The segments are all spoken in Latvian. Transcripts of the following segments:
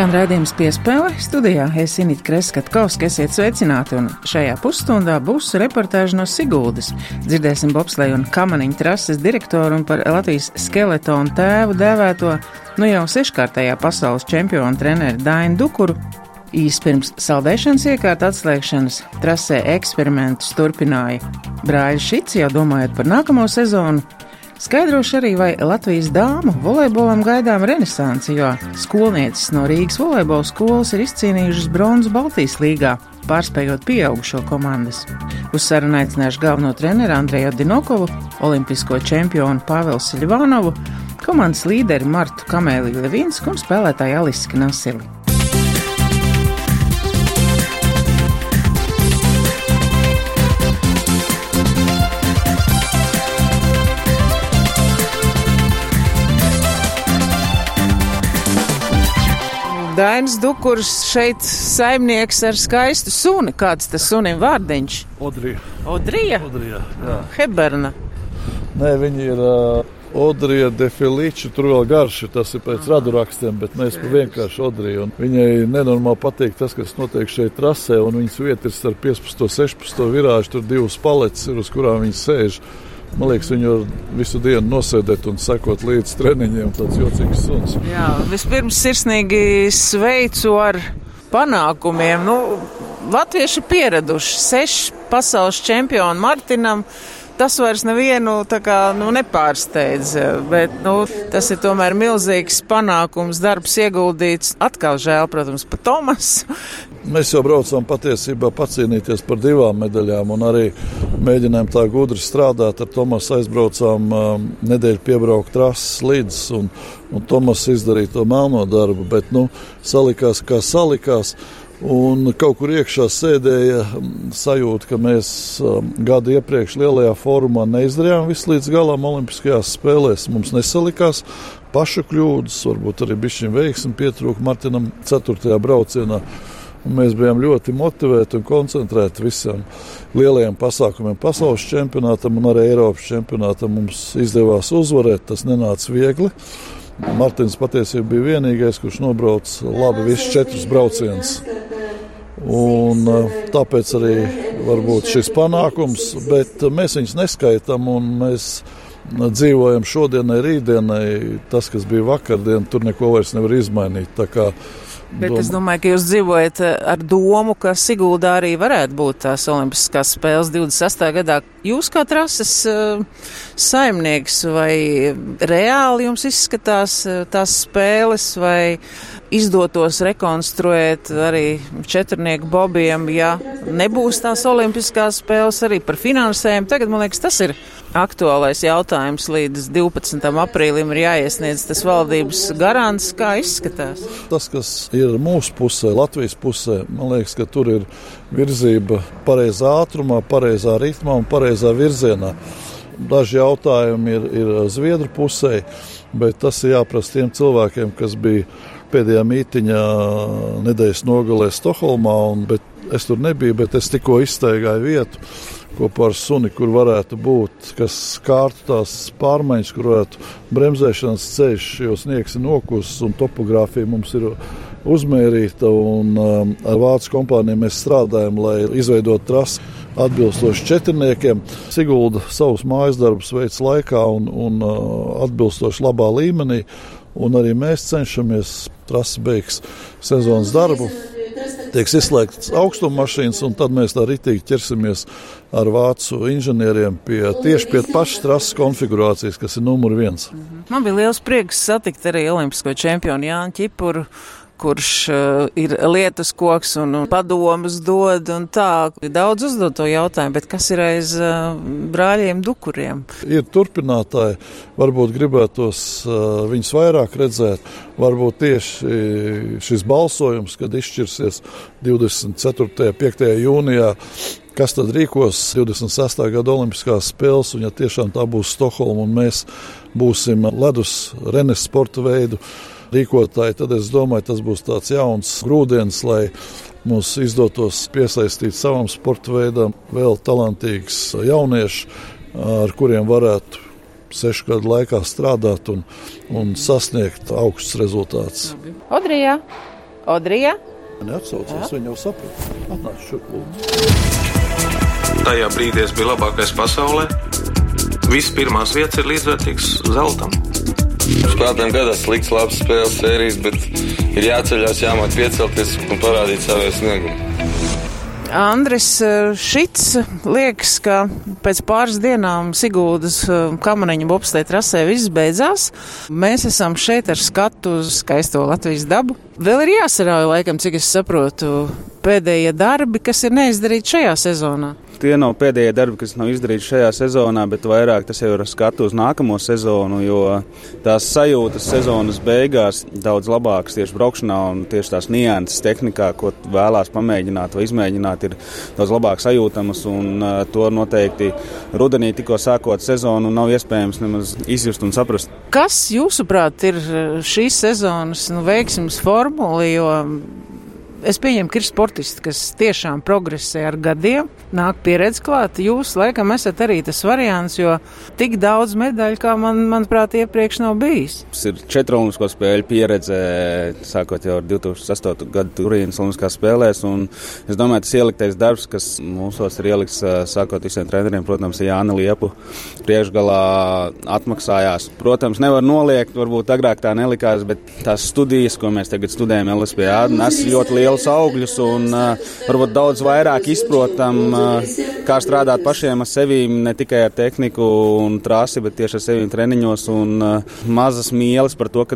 Skan redzējums piespēle studijā. Es Inīti Kreskatkovski, esiet sveicināti, un šajā pusstundā būs reportāža no Siguldas. Dzirdēsim bobsleju un kamaniņu trases direktoru un par Latvijas skeletonu tēvu dēvēto, nu jau seškārtajā pasaules čempionu treneri Dainu Dukuru. Īsi pirms saldēšanas iekārta atslēgšanas trasē eksperimentus turpināja brāļa Šits, jau domājot par nākamo sezonu. Skaidrošu arī, vai Latvijas dāmu volejbolam gaidām renesansi, jo skolnieces no Rīgas volejbola skolas ir izcīnījušas bronzu Baltijas līgā, pārspējot pieaugušo komandas. Uz sarunu aicināšu galveno treneru Andreju Dinokovu, olimpisko čempionu Pāvelu Siļvānovu, komandas līderi Martu Kamēliju Levinsku un spēlētāju Alisku Nasili. Dainis Dukurs šeit saimnieks ar skaistu suni. Kāds tas sunim vārdiņš? Odrija. Odrija? Odrija, jā. Heberna. Nē, viņi ir uh, Odrija defiliči, tur vēl garš, tas ir pēc radurakstiem, bet mēs pa vienkārši Odrija. Un viņai nenormāli patīk tas, kas notiek šeit trasē, un viņas vieta ir starp 15 un 16 virāžu, tur divas paletes ir, uz kurām viņi sēž. Man liekas, viņi var visu dienu nosēdēt un sekot līdz treniņiem. Tas jocīgs suns. Jā, vispirms sirsnīgi sveicu ar panākumiem. Nu, Latvieši pieraduši seši pasaules čempioni Martinam. Tas vairs nevienu kā, nu, nepārsteidz, bet nu, tas ir tomēr milzīgs panākums, darbs ieguldīts. Atkal žēl, protams, par Tomasu, Mēs jau braucām patiesībā pacīnīties par divām medaļām, un arī mēģinājām tā gudri strādāt. Ar Tomasu aizbraucām um, nedēļu piebraukt trases līdz, un, un Tomas izdarīja to melno darbu, bet nu, salikās kā salikās. Un kaut kur iekšā sēdēja sajūta, ka mēs um, gadu iepriekš lielajā fórumā neizdarījām visu līdz galam Olimpiskajās spēlēs. Mums nesalikās pašu kļūdas, varbūt arī bija šī veiksme pietrūka Martinam 4. braucienā. Un mēs bijām ļoti motivēti un koncentrēti visam lielajiem pasākumiem. Pasaules čempionātam un arī Eiropas čempionātam mums izdevās uzvarēt. Tas nenāca viegli. Martins patiesībā bija vienīgais, kurš nobrauca labi visus četrus braucienus. Un, tāpēc arī varbūt šis panākums, bet mēs viņus neskaitām un mēs dzīvojam šodienai, rītdienai. Tas, kas bija vakardien, tur neko vairs nevar izmainīt. Bet Doma. es domāju, ka jūs dzīvojat eh, ar domu, ka Siguldā arī varētu būt tās Olimpiskās spēles 26. gadā. Jūs kā trases uh, saimnieks vai reāli jums izskatās uh, tās spēles vai izdotos rekonstruēt arī četrnieku bobiem, ja nebūs tās Olimpiskās spēles arī par finansējumu. Tagad, man liekas, tas ir aktuālais jautājums. Līdz 12. aprīlim ir jāiesniedz tas valdības garants, kā izskatās. Tas, kas ir mūsu pusē, Latvijas pusē, man liekas, ka tur ir virzība pareizā ātrumā, pareizā ritmā un pareizā virzienā. Daži jautājumi ir, ir Zviedru pusē, bet tas ir jāprasa tiem cilvēkiem, kas bija pēdējā mītiņā nedēļas nogalē Stokholmā. Un, es tur nebiju, bet es tikko iztaigāju vietu kopā ar suni, kur varētu būt, kas kārtu tās pārmaiņas, kur varētu bremzēšanas ceļš, jo sniegs ir nokusis un topogrāfija mums ir uzmērīta. Un, um, ar vācu kompāniju mēs strādājam, lai izveidotu trasi atbilstoši četrniekiem. Sigulda savus mājas darbus veids laikā un, un uh, atbilstoši labā līmenī. Un arī mēs cenšamies trasi beigs sezonas darbu tiks izslēgts augstuma mašīnas, un tad mēs tā ritīgi ķersimies ar vācu inženieriem pie tieši pie pašas trases konfigurācijas, kas ir numur viens. Man bija liels prieks satikt arī olimpisko čempionu Jānu Čipuru kurš uh, ir lietas koks un, padomus dod un tā. Daudz uzdot to jautājumu, bet kas ir aiz uh, brāļiem dukuriem? Ir turpinātāji, varbūt gribētos uh, viņus vairāk redzēt. Varbūt tieši šis balsojums, kad izšķirsies 24. un 5. jūnijā, kas tad rīkos 26. gada Olimpiskās spēles, un ja tiešām tā būs Stokholma un mēs būsim ledus renes sporta veidu rīkotāji, tad es domāju, tas būs tāds jauns grūdienis, lai mums izdotos piesaistīt savam sporta veidam vēl talantīgus jauniešus, ar kuriem varētu sešu gadu laikā strādāt un, un sasniegt augstus rezultātus. Odrijā, Odrija? Neatsaucās, viņa jau saprata. Atnāc šurp, Tajā brīdī es biju labākais pasaulē. Visas pirmās vietas ir līdzvērtīgas zeltam. Spēlētājiem gadās slikts, labs spēles sērijas, bet ir jāceļās, jāmāk piecelties un parādīt savu sniegumu. Andris eh, Šits liekas, ka pēc pāris dienām Sigūdas eh, kamaniņa bobslē trasē viss beidzās. Mēs esam šeit ar skatu uz skaisto Latvijas dabu. Vēl ir jāsarauj, laikam, cik es saprotu, pēdējie darbi, kas ir neizdarīti šajā sezonā tie nav pēdējie darbi, kas nav izdarīti šajā sezonā, bet vairāk tas jau ir skatu uz nākamo sezonu, jo tās sajūtas sezonas beigās daudz labākas tieši braukšanā un tieši tās nianses tehnikā, ko vēlās pamēģināt vai izmēģināt, ir daudz labāk sajūtamas un uh, to noteikti rudenī tikko sākot sezonu nav iespējams nemaz izjust un saprast. Kas jūsuprāt ir šīs sezonas nu, veiksmes formula, jo Es pieņemu, ka ir sportisti, kas tiešām progresē ar gadiem, nāk pieredze klāt. Jūs, laikam, esat arī tas variants, jo tik daudz medaļu, kā man, manuprāt, iepriekš nav bijis. Tas ir četru olimpisko spēļu pieredze, sākot jau ar 2008. gadu Turīnas olimpiskās spēlēs. Es domāju, tas ieliktais darbs, kas mūsos ir ielikts, sākot visiem treneriem, protams, ir Jāna Liepu priekšgalā atmaksājās. Protams, nevar noliegt, varbūt agrāk tā nelikās, bet tās studijas, ko mēs tagad studējam LSPA, nes ļoti lielu lielus augļus un varbūt daudz vairāk izprotam, kā strādāt pašiem ar sevi, ne tikai ar tehniku un trasi, bet tieši ar sevi treniņos un mazas mīlas par to,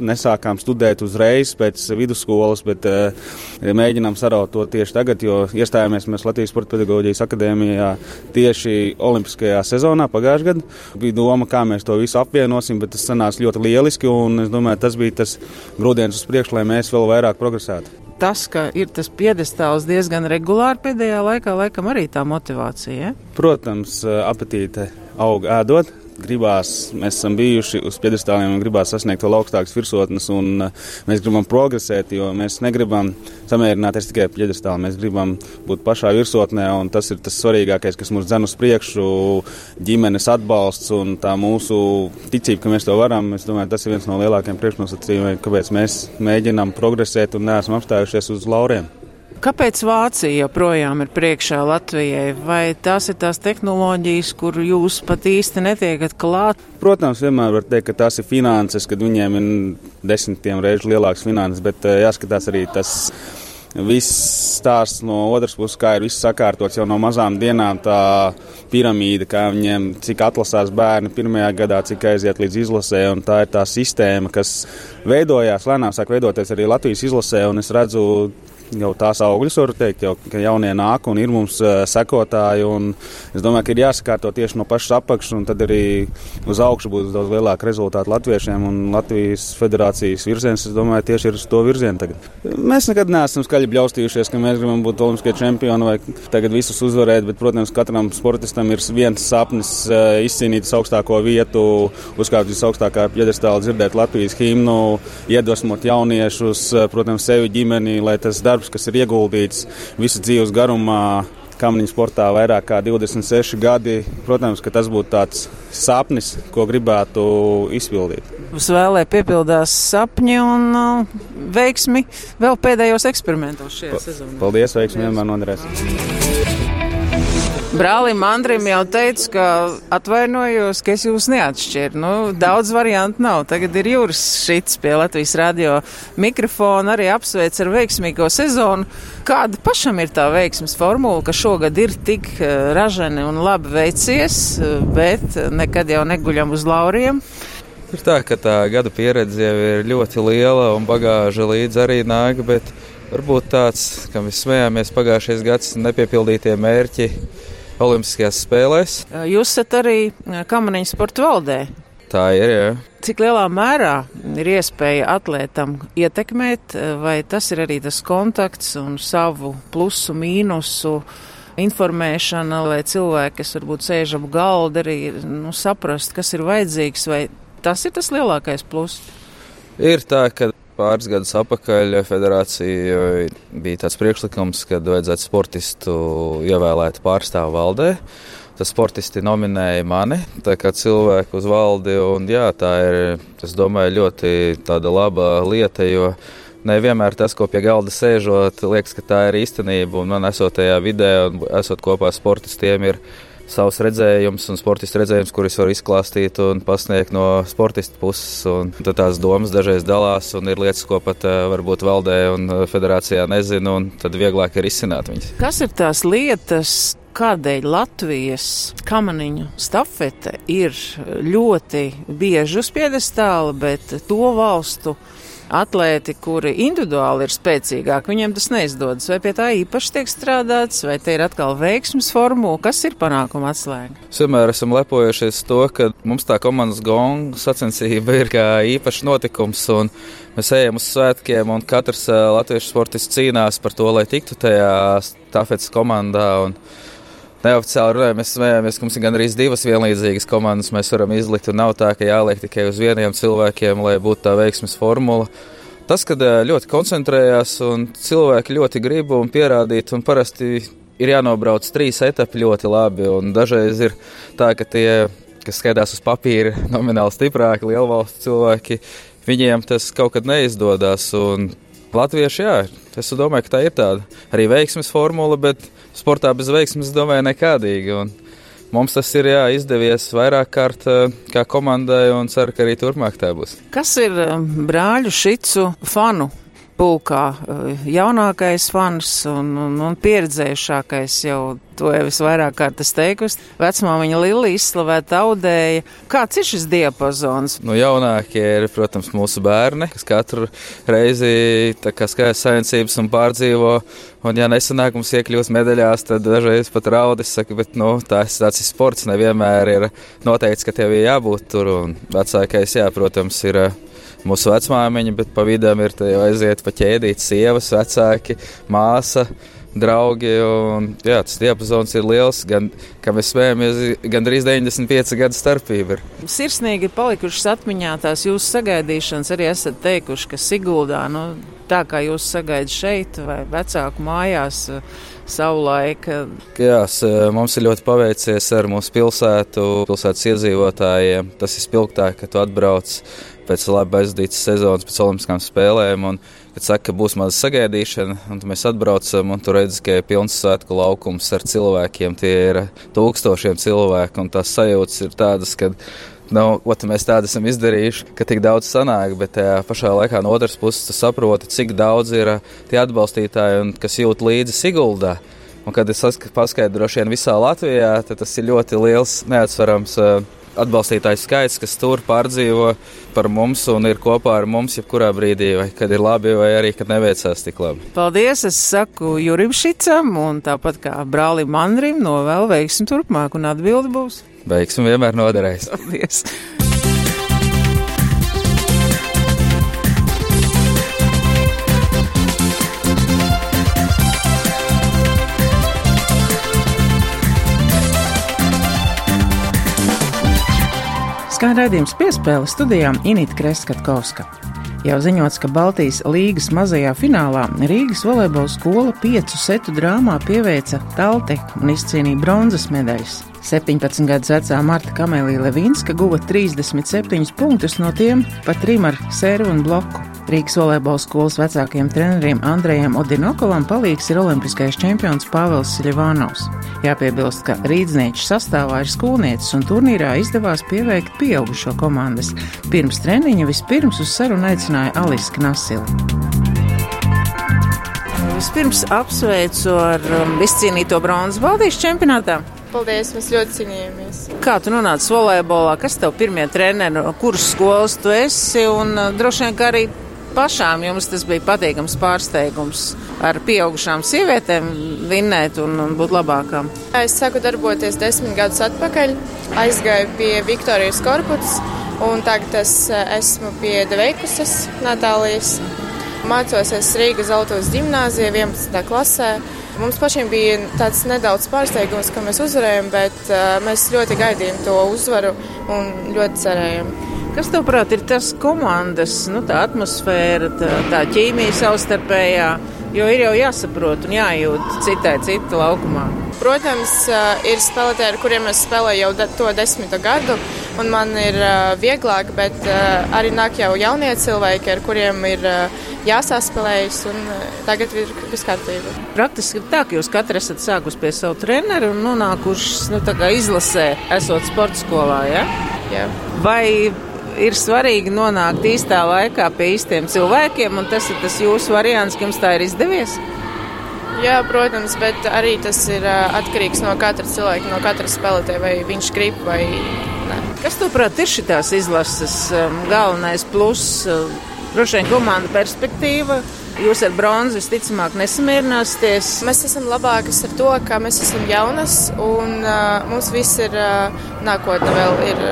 nesākām studēt uzreiz pēc vidusskolas, bet uh, mēģinām saraut to tieši tagad, jo iestājāmies mēs Latvijas Sporta pedagoģijas akadēmijā tieši Olimpiskajā sezonā pagājušajā gadā. Bija doma, kā mēs to visu apvienosim, bet tas sanāca ļoti lieliski, un es domāju, tas bija tas grūdienis uz priekšu, lai mēs vēl vairāk progresētu tas, ka ir tas piedestāls diezgan regulāri pēdējā laikā, laikam arī tā motivācija. Ja? Protams, apetīte aug ēdot, gribās, mēs esam bijuši uz piedestāliem un gribās sasniegt vēl augstākas virsotnes, un uh, mēs gribam progresēt, jo mēs negribam samierināties tikai ar piedestālu, mēs gribam būt pašā virsotnē, un tas ir tas svarīgākais, kas mums dzen uz priekšu, ģimenes atbalsts un tā mūsu ticība, ka mēs to varam. Es domāju, tas ir viens no lielākajiem priekšnosacījumiem, kāpēc mēs mēģinām progresēt un neesam apstājušies uz lauriem. Kāpēc Vācija joprojām ir priekšā Latvijai? Vai tās ir tās tehnoloģijas, kur jūs pat īsti netiekat klāt? Protams, vienmēr var teikt, ka tās ir finanses, kad viņiem ir desmitiem reižu lielākas finanses, bet eh, jāskatās arī tas. Viss stāsts no otras puses, kā ir viss sakārtots jau no mazām dienām, tā piramīda, kā viņiem, cik atlasās bērni pirmajā gadā, cik aiziet līdz izlasē, tā ir tā sistēma, kas veidojās, lēnām sāk veidoties arī Latvijas izlasē, es redzu jau tās augļus, var teikt, jau, ka jaunie nāk un ir mums uh, sekotāji. Es domāju, ka ir jāsakārto tieši no pašas apakšas, un tad arī uz augšu būs daudz lielāka rezultāta latviešiem. Latvijas federācijas virziens, es domāju, tieši ir uz to virzienu tagad. Mēs nekad neesam skaļi bļaustījušies, ka mēs gribam būt olimpiskie čempioni vai tagad visus uzvarēt, bet, protams, katram sportistam ir viens sapnis uh, izcīnīt augstāko vietu, uzkāpt visaugstākā pjedestāla, dzirdēt Latvijas himnu, iedvesmot jauniešus, uh, protams, sevi ģimeni, lai tas darbs darbs, kas ir ieguldīts visu dzīves garumā. Kamniņu sportā vairāk kā 26 gadi. Protams, ka tas būtu tāds sapnis, ko gribētu izpildīt. Uz vēlē piepildās sapņi un uh, veiksmi vēl pēdējos eksperimentos šajā sezonā. Paldies, veiksmi vienmēr noderēs. Brālim Andrim jau teicu, ka atvainojos, ka es jūs neatšķiru. Nu, daudz variantu nav. Tagad ir Jūras šits pie Latvijas radio mikrofona, arī apsveic ar veiksmīgo sezonu. Kāda pašam ir tā veiksmes formula, ka šogad ir tik eh, ražani un labi veicies, eh, bet nekad jau neguļam uz lauriem? Ir tā, ka tā gada pieredze jau ir ļoti liela un bagāža līdz arī nāk, bet varbūt tāds, ka mēs smējāmies pagājušais gads nepiepildītie mērķi Olimpiskajās spēlēs. Jūs esat arī Kamaniņu sporta valdē. Tā ir. Jā. Cik lielā mērā ir iespēja atlētam ietekmēt, vai tas ir arī tas kontakts un savu plusu, mīnusu informēšana, lai cilvēki, kas varbūt sēž ap galda, arī nu, saprast, kas ir vajadzīgs, vai tas ir tas lielākais pluss? Ir tā, ka pāris gadus atpakaļ federācija bija tāds priekšlikums, ka vajadzētu sportistu ievēlēt pārstāvu valdē. Tas sportisti nominēja mani, tā kā cilvēku uz valdi. Un, jā, tā ir, domāju, ļoti laba lieta, jo nevienmēr tas, ko pie galda sēžot, liekas, ka tā ir īstenība. Un man esot tajā vidē un esot kopā ar sportistiem, ir savs redzējums un sportistu redzējums, kurus var izklāstīt un pasniegt no sportista puses. Un tad tās domas dažreiz dalās un ir lietas, ko pat uh, varbūt valdē un federācijā nezinu, un tad vieglāk ir izsināt viņas. Kas ir tās lietas, kādēļ Latvijas kamaniņu stafete ir ļoti bieži uz piedestāla, bet to valstu atlēti, kuri individuāli ir spēcīgāki, viņiem tas neizdodas. Vai pie tā īpaši tiek strādāts, vai te ir atkal veiksmes formula, kas ir panākuma atslēga? Vienmēr esam lepojušies to, ka mums tā komandas gonga sacensība ir kā īpašs notikums. Mēs ejam uz svētkiem, un katrs latviešu sportists cīnās par to, lai tiktu tajā stafetes komandā. Un, Neoficiāli runājot, mēs smējāmies, ka mums ir gandrīz divas vienlīdzīgas komandas. Mēs varam izlikt, un nav tā, ka jāliek tikai uz vieniem cilvēkiem, lai būtu tā veiksmes formula. Tas, kad ļoti koncentrējās un cilvēki ļoti grib un pierādīt, un parasti ir jānobrauc trīs etapi ļoti labi. Dažreiz ir tā, ka tie, kas skaitās uz papīra, nomināli stiprāki, lielvalstu cilvēki, viņiem tas kaut kad neizdodas. Latvieši, jā, es domāju, ka tā ir tāda arī veiksmes formula, bet sportā bez veiksmes, domāju, nekādīgi. Un mums tas ir jā, izdevies vairāk kārt eh, kā komandai, un ceru, ka arī turpmāk tā būs. Kas ir eh, brāļu šicu fanu pulkā eh, jaunākais fans un, un, un pieredzējušākais jau to jau visvairāk kārtas teikusi. Vecmāmiņa Lilija izslavēta audēja. Kāds ir šis diapazons? Nu, jaunākie ir, protams, mūsu bērni, kas katru reizi skaidrs sainicības un pārdzīvo. Un, ja nesanāk mums iekļūst medaļās, tad dažreiz pat raudis saka, bet, nu, tas tāds ir sports, nevienmēr ir noteikts, ka tev ir jābūt tur. Un vecākais, jā, protams, ir mūsu vecmāmiņa, bet pa vidam ir aiziet pa ķēdīt sievas, vecāki, māsa draugi. Un, jā, tas diapazons ir liels. Gan, kā mēs smējamies, gandrīz 95 gadu starpība. Ir. Sirsnīgi ir palikušas atmiņā tās jūsu sagaidīšanas. Arī esat teikuši, ka Siguldā, nu, tā kā jūs sagaidat šeit vai vecāku mājās. Savulaik. Jā, mums ir ļoti paveicies ar mūsu pilsētu, pilsētas iedzīvotājiem. Tas ir spilgtāk, ka tu atbrauc pēc labi aizdītas sezonas, pēc Olimpiskām spēlēm. Un, kad saka, ka būs maza sagaidīšana, un mēs atbraucam un tur redzam, ka ir pilns svētku laukums ar cilvēkiem. Tie ir tūkstošiem cilvēku, un tās sajūtas ir tādas, ka. Nu, ot, mēs tādu esam izdarījuši, ka tik daudz sanāk, bet tajā pašā laikā no otras puses saproti, cik daudz ir tie atbalstītāji, un, kas jūt līdzi Siguldā. Un, kad es paskaidrošu visā Latvijā, tas ir ļoti liels, neatsverams uh, atbalstītāju skaits, kas tur pārdzīvo par mums un ir kopā ar mums jebkurā brīdī, vai kad ir labi, vai arī kad neveicās tik labi. Paldies! Es saku Jurim Šicam un tāpat kā brālim Andrim novēlu veiksmi turpmāk un atbildi būs. Veiksmi vienmēr noderēs. Paldies! Skan redzējums piespēle studijām Inīta Kreskatkovska. Jau ziņots, ka Baltijas līgas mazajā finālā Rīgas volejbola skola piecu setu drāmā pieveica Talteku un izcīnīja bronzas medaļas. 17 gadus vecā Marta Kamelija Levinska guva 37 punktus, no tiem pa trim ar sēru un bloku. Rīgas volejbola skolas vecākajiem treneriem Andrejam Odinokovam palīgs ir olimpiskais čempions Pāvils Ļivānovs. Jāpiebilst, ka rīdznieču sastāvā ir skolnieces un turnīrā izdevās pieveikt pieaugušo komandas. Pirms treniņa vispirms uz sarunu aicināja Aliska Nasili. Vispirms apsveicu ar um, izcīnīto bronzas Baltijas čempionātā. Paldies, mēs ļoti cīnījāmies. Kā tu nonāci volejbolā? Kas tev pirmie treneri, kuras skolas tu esi? Un uh, droši vien, ka arī pašām jums tas bija patīkams pārsteigums ar pieaugušām sievietēm vinnēt un, un būt labākām? Es sāku darboties desmit gadus atpakaļ, aizgāju pie Viktorijas korpuses un tagad es esmu pie Deveikusas Natālijas. Mācos es Rīgas Zeltos ģimnāzijā 11. klasē. Mums pašiem bija tāds nedaudz pārsteigums, ka mēs uzvarējām, bet uh, mēs ļoti gaidījām to uzvaru un ļoti cerējām. Kas, tavuprāt, ir tas komandas, nu, tā atmosfēra, tā, tā ķīmija savstarpējā? Jo ir jau jāsaprot un jājūt citai citu laukumā. Protams, ir spēlētāji, ar kuriem es spēlēju jau to desmito gadu, un man ir uh, vieglāk, bet uh, arī nāk jau jaunie cilvēki, ar kuriem ir jāsaspēlējas, un tagad ir viss kārtībā. Praktiski tā, ka jūs katrs esat sākus pie savu treneru un nonākuši nu, izlasē, esot sporta skolā. Ja? Jā. Vai ir svarīgi nonākt īstā laikā pie īstiem cilvēkiem, un tas ir tas jūsu variants, jums tā ir izdevies? Jā, protams, bet arī tas ir atkarīgs no katra cilvēka, no katra spēlētāja, vai viņš grib vai nē. Kas, manuprāt, ir šīs izlases galvenais pluss? Droši vien komanda perspektīva. Jūs ar bronzu visticamāk nesamierināsieties. Mēs esam labākas ar to, ka mēs esam jaunas un uh, mums viss ir uh, nākotne vēl ir.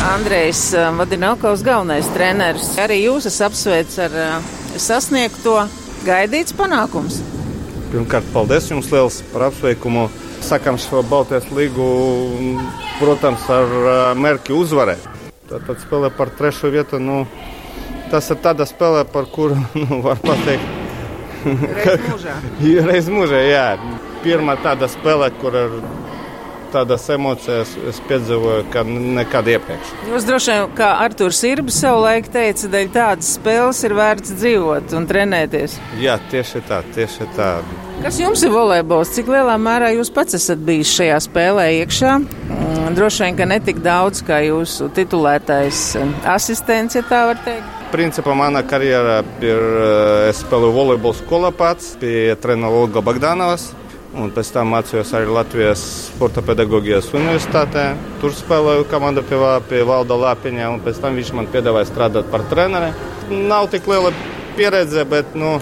Andrejs Vadinovs, galvenais treneris. Arī jūs esat apsveicis ar uh, sasniegto gaidīts panākums? Pirmkārt, paldies jums liels par apsveikumu. Sakām šo Baltijas līgu, protams, ar mērķi uzvarēt. Tātad spēlē par trešo vietu. Nu, tas ir tāda spēle, par kuru nu, var pateikt. Reiz mūžā. Reiz mūžā, jā. Pirmā tāda spēle, kur ar tādas emocijas es piedzīvoju, kā nekad iepriekš. Jūs droši vien, kā Arthurs Irba savulaik teica, dēļ tādas spēles ir vērts dzīvot un trenēties. Jā, tieši tā, tieši tā. Kas jums ir volejbols? Cik lielā mērā jūs pats esat bijis šajā spēlē iekšā? Mm, droši vien, ka ne tik daudz kā jūsu titulētais um, asistents, ja tā var teikt. Principā mana karjera ir, es spēlēju volejbolu skolā pats pie trenera Olga Bagdanovas. Un pēc tam mācījos arī Latvijas Sporta pedagoģijas universitātē. Tur spēlēju komandā pie, pie Valda Lapiņa, un pēc tam viņš man piedāvāja strādāt par treneri. Nav tik liela pieredze, bet nu,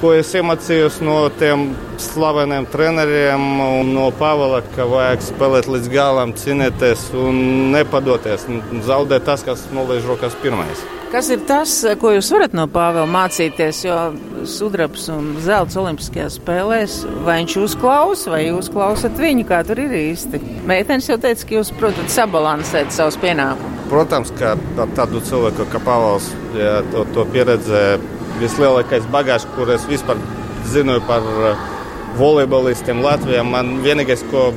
ko es iemācījos no tiem slaveniem treneriem no Pāvila, ka vajag spēlēt līdz galam, cīnīties un nepadoties. Zaudēt tas, kas nolaiž rokas pirmais. Kas ir tas, ko jūs varat no Pāvila mācīties? Jo sudrabs un zelta olimpiskajās spēlēs, vai viņš uzklausa, vai jūs klausat viņu, kā tur ir īsti? Meitenes jau teica, ka jūs, protams, sabalansēt savus pienākumus. Protams, ka tādu cilvēku kā Pāvils, ja, to, to pieredze vislielākais bagāžs, kur es vispār zinu par volejbolistiem Latvijā. Man vienīgais, ko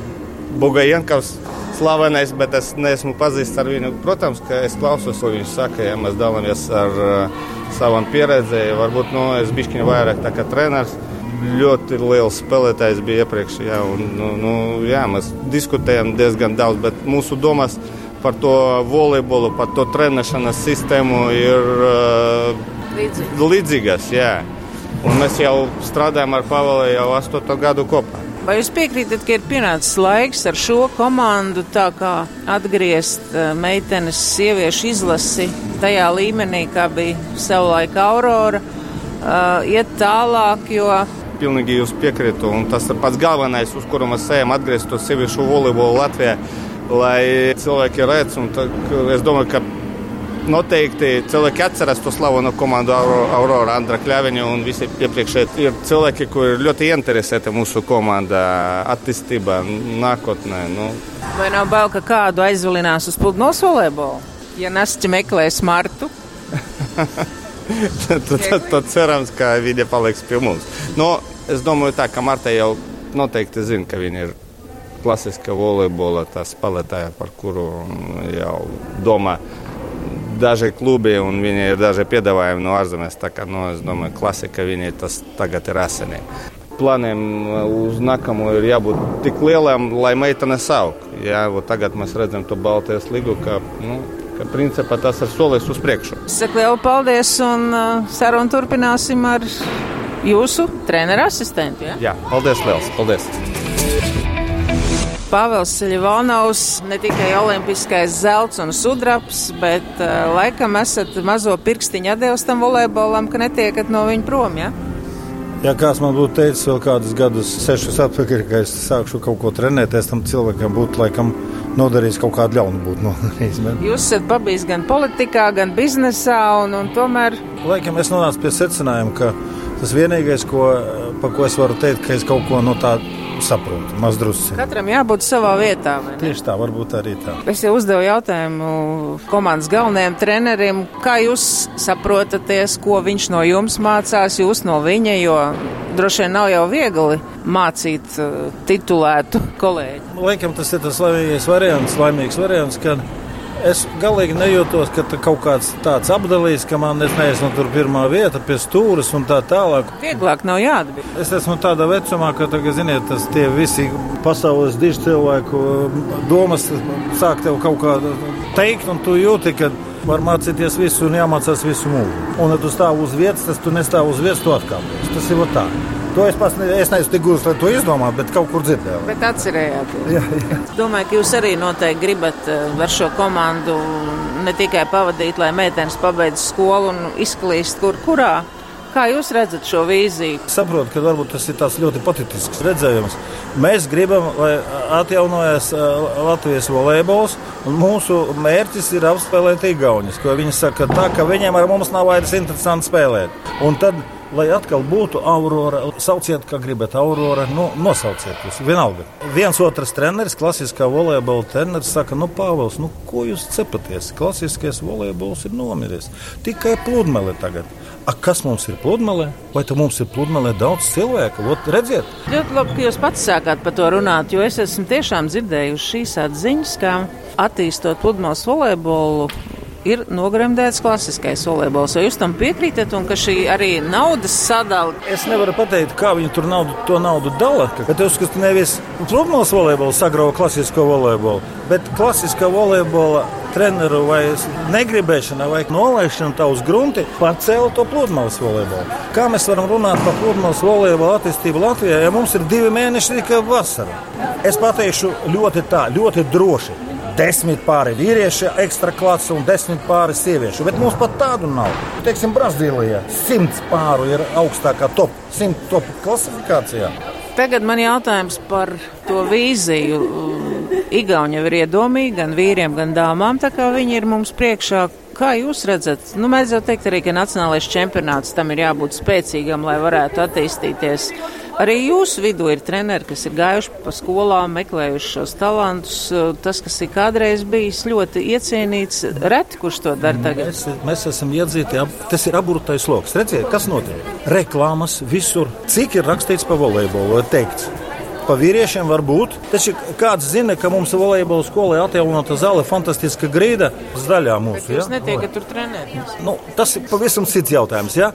Bugajenkovs slavenais, bet es neesmu pazīstams ar viņu. Protams, ka es klausos, ko viņš saka, ja mēs dalāmies ar uh, savam pieredzēju. Varbūt nu, es biju vairāk tā kā treneris. Ļoti liels spēlētājs bija iepriekš, jā, un, nu, nu, jā, mēs diskutējam diezgan daudz, bet mūsu domas par to volejbolu, par to trenēšanas sistēmu ir uh, līdzīgas. Jā. Un mēs jau strādājam ar Pāvelu jau astoto gadu kopā. Vai jūs piekrītat, ka ir pienācis laiks ar šo komandu tā kā atgriezt uh, meitenes sieviešu izlasi tajā līmenī, kā bija savulaik Aurora, uh, iet tālāk, jo pilnīgi jūs piekrītu. Un tas ir pats galvenais, uz kuru mēs ejam, atgriezt to sieviešu volejbolu Latvijā, lai cilvēki redz. Es domāju, ka noteikti cilvēki atceras to slaveno komandu Aurora, Andra Kļaviņu un visi iepriekšēji ir cilvēki, kuri ir ļoti interesēti mūsu komandā attīstībā nākotnē. Nu. Vai nav bail, ka kādu aizvilinās uz pludmales volejbolu, ja Nasķi meklēs Martu? tad, tad, tad cerams, ka viņa paliks pie mums. Nu, es domāju tā, ka Marta jau noteikti zina, ka viņa ir klasiska volejbola spēlētāja, par kuru jau domā daži klubi un viņi ir daži piedāvājumi no ārzemēs. Tā kā, nu, es domāju, klasika viņi tas tagad ir esenī. Plāniem uz nākamo ir jābūt tik lieliem, lai meitene sauk. Jā, tagad mēs redzam to Baltijas līgu, ka, nu, ka principā tas ir solis uz priekšu. Saku lielu paldies un uh, sarunu turpināsim ar jūsu treneru asistentu. Ja? Jā, paldies liels, paldies! Pāvils Ļivonovs, ne tikai olimpiskais zelts un sudrabs, bet uh, laikam esat mazo pirkstiņu atdevis tam volejbolam, ka netiekat no viņa prom. Ja? Ja kāds man būtu teicis vēl kādus gadus, sešus atpakaļ, ka es sākšu kaut ko trenēties, tam cilvēkam būtu laikam nodarījis kaut kādu ļaunu būtu nodarījis. Bet... Jūs esat pabijis gan politikā, gan biznesā, un, un tomēr. Laikam es nonācu pie secinājuma, ka Tas vienīgais, ko, ko es varu teikt, ka es kaut ko no tā saprotu, mazdrusci. Katram jābūt savā vietā. Tieši tā, varbūt arī tā. Es jau uzdevu jautājumu komandas galvenajam trenerim, kā jūs saprotaties, ko viņš no jums mācās, jūs no viņa, jo droši vien nav jau viegli mācīt uh, titulētu kolēģi. Laikam tas ir tas laimīgais variants, laimīgs variants, kad Es galīgi nejūtos, ka kaut kāds tāds apdalījis, ka man neesmu tur pirmā vieta pie stūres un tā tālāk. Vieglāk nav jāatbild. Es esmu tādā vecumā, ka tagad, ziniet, tas tie visi pasaules diži cilvēku domas sāk tev kaut kā teikt, un tu jūti, ka var mācīties visu un jāmācās visu mūžu. Un, ja tu stāv uz vietas, tas tu nestāv uz vietas, tu atkāpies. Tas ir tā. To es pats ne, es neesmu tik gudrs, lai to izdomātu, bet kaut kur dzirdēju. Bet atcerējāties. Jā, jā. Domāju, ka jūs arī noteikti gribat eh, ar šo komandu ne tikai pavadīt, lai meitenes pabeidz skolu un izklīst kur kurā. Kā jūs redzat šo vīziju? Saprotu, ka varbūt tas ir tāds ļoti patīkams redzējums. Mēs gribam, lai atjaunojas eh, Latvijas volejbols, un mūsu mērķis ir apspēlēt Igaunijas. Viņi saka, tā, ka viņiem ar mums nav vairs interesanti spēlēt. Un tad lai atkal būtu aurora. Sauciet, kā gribat, aurora, nu, nosauciet jūs. Vienalga. Viens otrs treneris, klasiskā volejbola treneris, saka, nu, Pāvils, nu, ko jūs cepaties? Klasiskais volejbols ir nomiris. Tikai pludmale tagad. A, kas mums ir pludmale? Vai tam mums ir pludmale daudz cilvēku? Ot, redziet, ļoti labi, ka jūs pats sākāt par to runāt, jo es esmu tiešām dzirdējuši šīs atziņas, kā attīstot pludmales volejbolu ir nogremdēts klasiskais volejbols. Vai jūs tam piekrītat, un ka šī arī naudas sadala? Es nevaru pateikt, kā viņi tur naudu, to naudu dala. Bet es uzskatu, nevis pludmales volejbols sagrauja klasisko volejbolu, bet klasiskā volejbola treneru vai negribēšana vai nolaišana tā uz grunti pacēla to pludmales volejbolu. Kā mēs varam runāt par pludmales volejbola attīstību Latvijā, ja mums ir divi mēneši tikai vasara? Es pateikšu ļoti tā, ļoti droši desmit pāri vīrieši, ekstra klase un desmit pāri sieviešu. Bet mums pat tādu nav. Teiksim, Brazīlijā simts pāru ir augstākā top, simt top klasifikācijā. Tagad man jautājums par to vīziju. Igauni jau ir iedomīgi gan vīriem, gan dāmām, tā kā viņi ir mums priekšā. Kā jūs redzat, nu, mēs jau teikt arī, ka nacionālais čempionāts tam ir jābūt spēcīgam, lai varētu attīstīties. Arī jūsu vidū ir treneri, kas ir gājuši pa skolām, meklējuši šos talantus. Tas, kas ir kādreiz bijis ļoti iecienīts, reti kurš to dara tagad. Mēs, mēs esam iedzīti, tas ir aburtais lokus. Redziet, kas notiek? Reklāmas visur. Cik ir rakstīts pa volejbolu, teikts? Pa vīriešiem var būt. Taču kāds zina, ka mums volejbola skolā atjaunota zāle, fantastiska grīda zaļā mūsu. Jūs ja? netiekat tur trenēties. Nu, tas ir pavisam cits jautājums. Ja?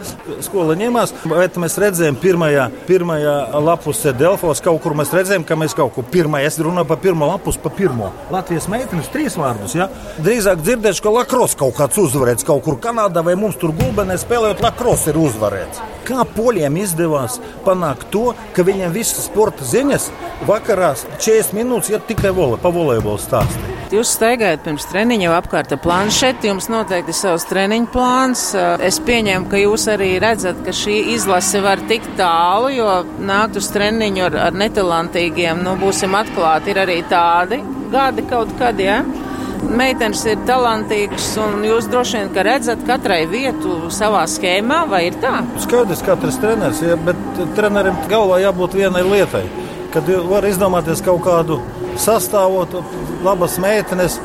Skola ņemās, bet mēs redzējām pirmajā, pirmajā lapusē Delfos, kaut kur mēs redzējām, ka mēs kaut ko pirmā, es runāju par pirmo lapus, pa pirmo. Latvijas meitenes trīs vārdus. Ja? Drīzāk dzirdēšu, ka lakros kaut kāds uzvarēts kaut kur Kanādā vai mums tur gulbenē spēlējot lakros ir uzvarēts. Kā poļiem izdevās panākt to, ka viņiem visas sporta ziņas vakarā 40 minūtes ir tikai vole, pa volejbolu stāstīt? Jūs staigājat pirms treniņa jau apkārt ar planšeti, jums noteikti ir savs treniņu plāns. Es pieņemu, ka jūs arī redzat, ka šī izlase var tik tālu, jo nākt uz treniņu ar, ar netalantīgiem, nu, būsim atklāti, ir arī tādi gadi kaut kad, jā. Ja? meitenes ir talantīgas, un jūs droši vien redzat katrai vietu savā schēmā, vai ir tā? Skaidrs, katrs treneris, ja, bet trenerim galvā jābūt vienai lietai. Kad var izdomāties kaut kādu sastāvot, labas meitenes,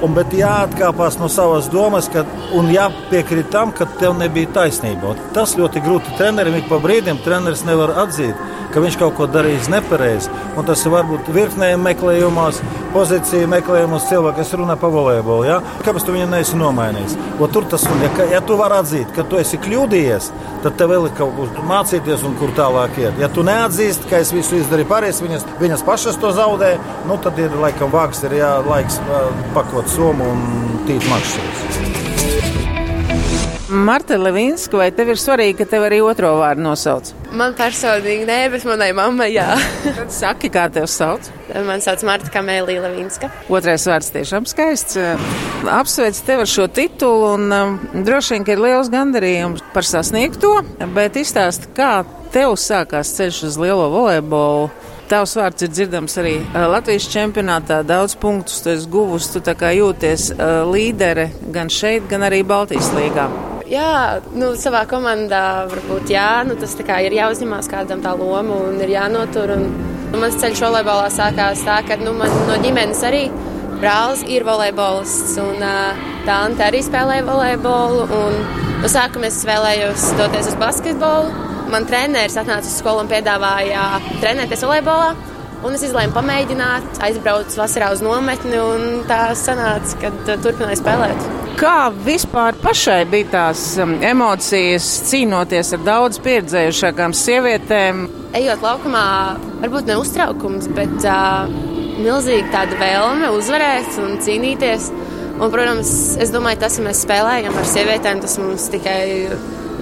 un, bet jāatkāpās no savas domas, kad, un jāpiekrīt tam, ka tev nebija taisnība. Un tas ļoti grūti trenerim ik pa brīdim treneris nevar atzīt ka viņš kaut ko darījis nepareizi. Tas ir varbūt virknē meklējumos, pozīciju meklējumos cilvēku, kas runā par volejbolu. Ja? Kāpēc tu viņu neesi nomainījis? O, tur tas ir. Ja, ja tu vari atzīt, ka tu esi kļūdījies, tad tev vēl ir kaut kur mācīties un kur tālāk iet. Ja tu neatzīsti, ka es visu izdarīju pareizi, viņas, viņas pašas to zaudē, nu, tad ir laikam vāks, ir jālaiks pakot somu un tīt makšķerus. Marta Levinska, vai tev ir svarīgi, ka tev arī otro vārdu nosauc? Man personīgi nē, bet manai mammai jā. Tad saki, kā tev sauc? Man sauc Marta Kamēlija Levinska. Otrais vārds tiešām skaists. Apsveic tevi ar šo titulu un um, droši vien, ka ir liels gandarījums par sasniegto, bet izstāst, kā tev sākās ceļš uz lielo volejbolu. Tavs vārds ir dzirdams arī uh, Latvijas čempionātā. Daudz punktus tu esi guvusi. Tu kā jūties uh, līdere gan šeit, gan arī Baltijas līgā. Jā, nu, savā komandā varbūt jā, nu, tas ir jāuzņemās kādam tā loma un ir jānotur. Un, nu, mans ceļš volejbolā sākās tā, ka nu, man no ģimenes arī brālis ir volejbolists un tā Anta arī spēlēja volejbolu. Un, no sākuma es vēlējos doties uz basketbolu. Man treneris atnāca uz skolu un piedāvāja trenēties volejbolā. Un es izlēmu pamēģināt, aizbraucu vasarā uz nometni, un tā sanāca, ka turpināju spēlēt. Kā vispār pašai bija tās um, emocijas cīnoties ar daudz pieredzējušākām sievietēm? Ejot laukumā, varbūt ne uztraukums, bet uh, milzīga tāda vēlme uzvarēt un cīnīties. Un, protams, es domāju, tas, ka mēs spēlējam ar sievietēm, tas mums tikai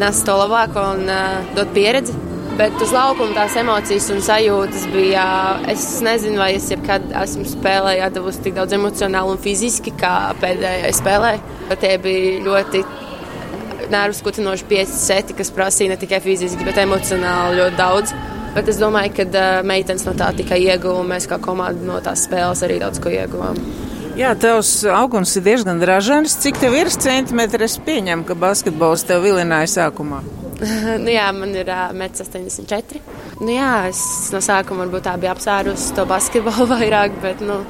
nes to labāko un uh, dod pieredzi. Bet uz laukuma tās emocijas un sajūtas bija. Es nezinu, vai es jebkad esmu spēlējis, devusi tik daudz emocionāli un fiziski, kā pēdējā spēlē. Tie bija ļoti nervus kutinoši pieci seti, kas prasīja ne tikai fiziski, bet emocionāli ļoti daudz. Bet es domāju, ka meitenes no tā tikai ieguva, mēs kā komanda no tās spēles arī daudz ko ieguvām. Jā, tavs augums ir diezgan ražīgs. Cik tev ir centimetri? Es pieņemu, ka basketbols tev vilināja sākumā. nu, jā, man ir uh, 1,84 m. Nu, jā, es no sākuma varbūt tā biju apsvērusi to basketbolu vairāk, bet nu,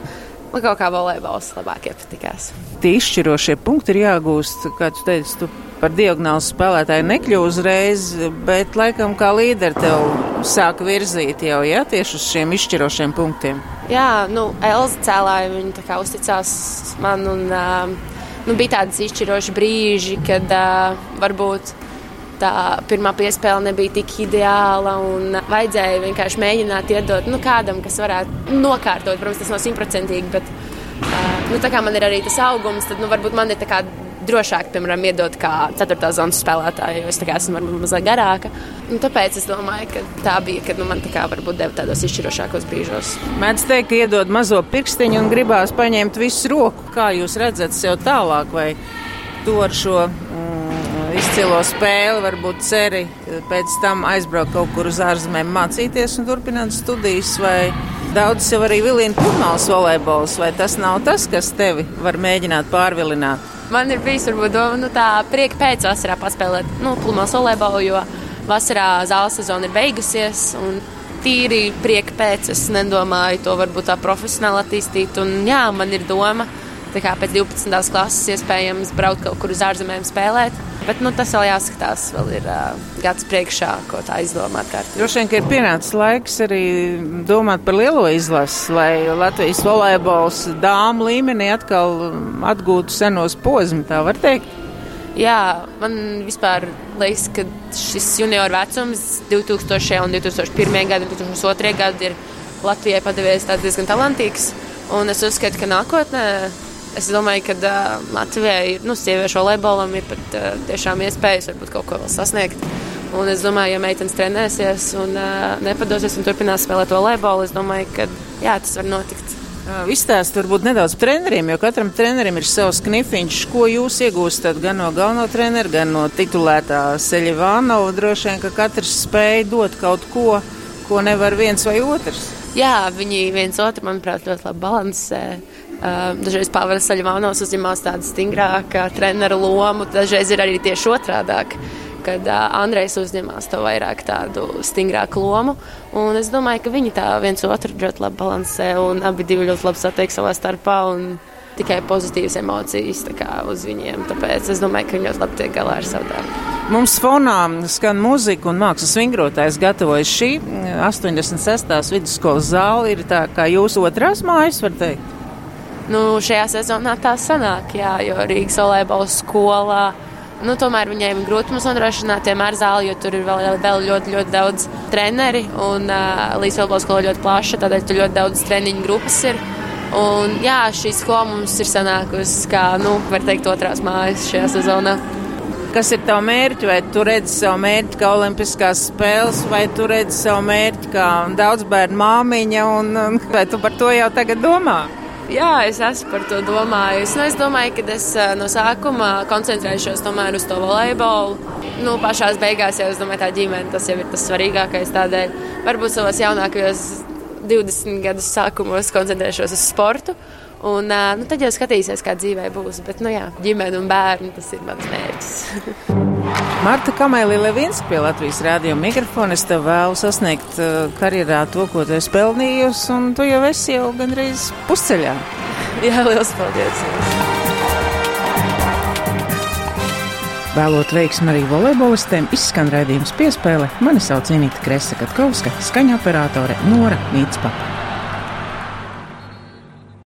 man kaut kā volejbols labāk iepatikās. Tie izšķirošie punkti ir jāgūst, kā tu teici, tu par diagonālu spēlētāju nekļuvu uzreiz, bet laikam kā līderi tev sāk virzīt jau, jā, tieši uz šiem izšķirošiem punktiem. Jā, nu, Elza cēlāja, viņa uzticās man un uh, nu, bija tādas izšķiroši brīži, kad uh, varbūt tā pirmā piespēle nebija tik ideāla. Vajadzēja vienkārši mēģināt iedot nu, kādam, kas varētu nokārtot. Protams, tas nav simtprocentīgi, bet uh, nu, tā kā man ir arī tas augums, tad nu, varbūt man ir drošāk, piemēram, iedot kā 4. zonas spēlētāju, jo es esmu varbūt mazliet garāka. Un tāpēc es domāju, ka tā bija, kad nu, man tā kā varbūt deva tādos izšķirošākos brīžos. Mēdz teikt, ka iedod mazo pirkstiņu un gribās paņemt visu roku. Kā jūs redzat sev tālāk, vai to ar šo izcilo spēli, varbūt ceri pēc tam aizbraukt kaut kur uz ārzemēm, mācīties un turpināt studijas, vai daudz jau arī vilina pludmales volejbols, vai tas nav tas, kas tevi var mēģināt pārvilināt? Man ir bijis varbūt doma, nu tā prieka pēc vasarā paspēlēt, nu, pludmales volejbolu, jo vasarā zāles sezona ir beigusies. Un tīri prieka pēc es nedomāju to varbūt tā profesionāli attīstīt. Un jā, man ir doma, kā pēc 12. klases iespējams braukt kaut kur uz ārzemēm spēlēt. Bet nu, tas vēl jāskatās, vēl ir uh, gads priekšā, ko tā izdomāt. Droši vien, ka ir pienācis laiks arī domāt par lielo izlasi, lai Latvijas volejbols dāmu līmenī atkal atgūtu senos posmus, tā var teikt. Jā, man vispār liekas, ka šis junior vecums, 2000. un 2001. gada, 2002. gada, ir Latvijai padevies diezgan talantīgs. Un es uzskatu, ka nākotnē Es domāju, ka uh, Latvijai, nu, sieviešu volejbolam ir pat uh, tiešām iespējas varbūt kaut ko vēl sasniegt. Un es domāju, ja meitenes trenēsies un uh, nepadosies un turpinās spēlēt volejbolu, es domāju, ka jā, tas var notikt. Izstāst varbūt nedaudz par treneriem, jo katram trenerim ir savs knifiņš, ko jūs iegūstat gan no galvenā trenera, gan no titulētā Seļivānova. Droši vien, ka katrs spēj dot kaut ko, ko nevar viens vai otrs. Jā, viņi viens otru, manuprāt, ļoti labi balansē. Uh, dažreiz Pāvils Saļvānos uzņemās tādu stingrāku treneru lomu, dažreiz ir arī tieši otrādāk. Kad Andrejs uzņemās to vairāk tādu stingrāku lomu. Es domāju, ka viņi tā viens otru ļoti labi balansē un abi ļoti labi satiek savā starpā. Tikai pozitīvas emocijas uz viņiem. Tāpēc es domāju, ka viņi ļoti labi tiek galā ar savu darbu. Mums fonā skan mūzika un mākslas vingrotājs gatavojas šī 86. vidusskolas zāle. Ir tā kā jūsu otrās mājas, var teikt. Nu, šajā sezonā tā sanāk, jā, jo Rīgas volejbola skolā. Nu, tomēr viņiem ir grūti mums nodrošināt vienmēr zāli, jo tur ir vēl, vēl ļoti, ļoti daudz treneri. Un uh, volejbola skola ļoti plaša, tādēļ tur ļoti daudz treniņu grupas ir. Un, jā, šī skola mums ir sanākusi kā, nu, var teikt, otrās mājas šajā sezonā. Kas ir tavs mērķis? Vai tu redzi savu mērķi kā Olimpiskās spēles, vai tu redzi savu mērķi kā daudz bērnu māmiņa, un, un vai tu par to jau tagad domā? Jā, es esmu par to domājis. Nu, es domāju, ka es no sākuma koncentrēšos tomēr uz to volejbolu. Nu, pašās beigās jau es domāju, tā ģimene tas jau ir tas svarīgākais. Tādēļ varbūt savos jaunākajos 20 gadus sākumos koncentrēšos uz sportu. Un nu, tad jau skatīsies, kā dzīvē būs. Bet, nu jā, ģimene un bērni tas ir mans mērķis. Marta Kamēlī Levinska pie Latvijas rādio mikrofona. Es tev vēlu sasniegt karjerā to, ko tu esi pelnījusi, un tu jau esi jau gandrīz pusceļā. Jā, liels paldies! Vēlot veiksmu arī volejbolistiem, izskan raidījums piespēle. Mani sauc Inīta Kresa Katkovska, skaņa operātore Nora Mītspapa.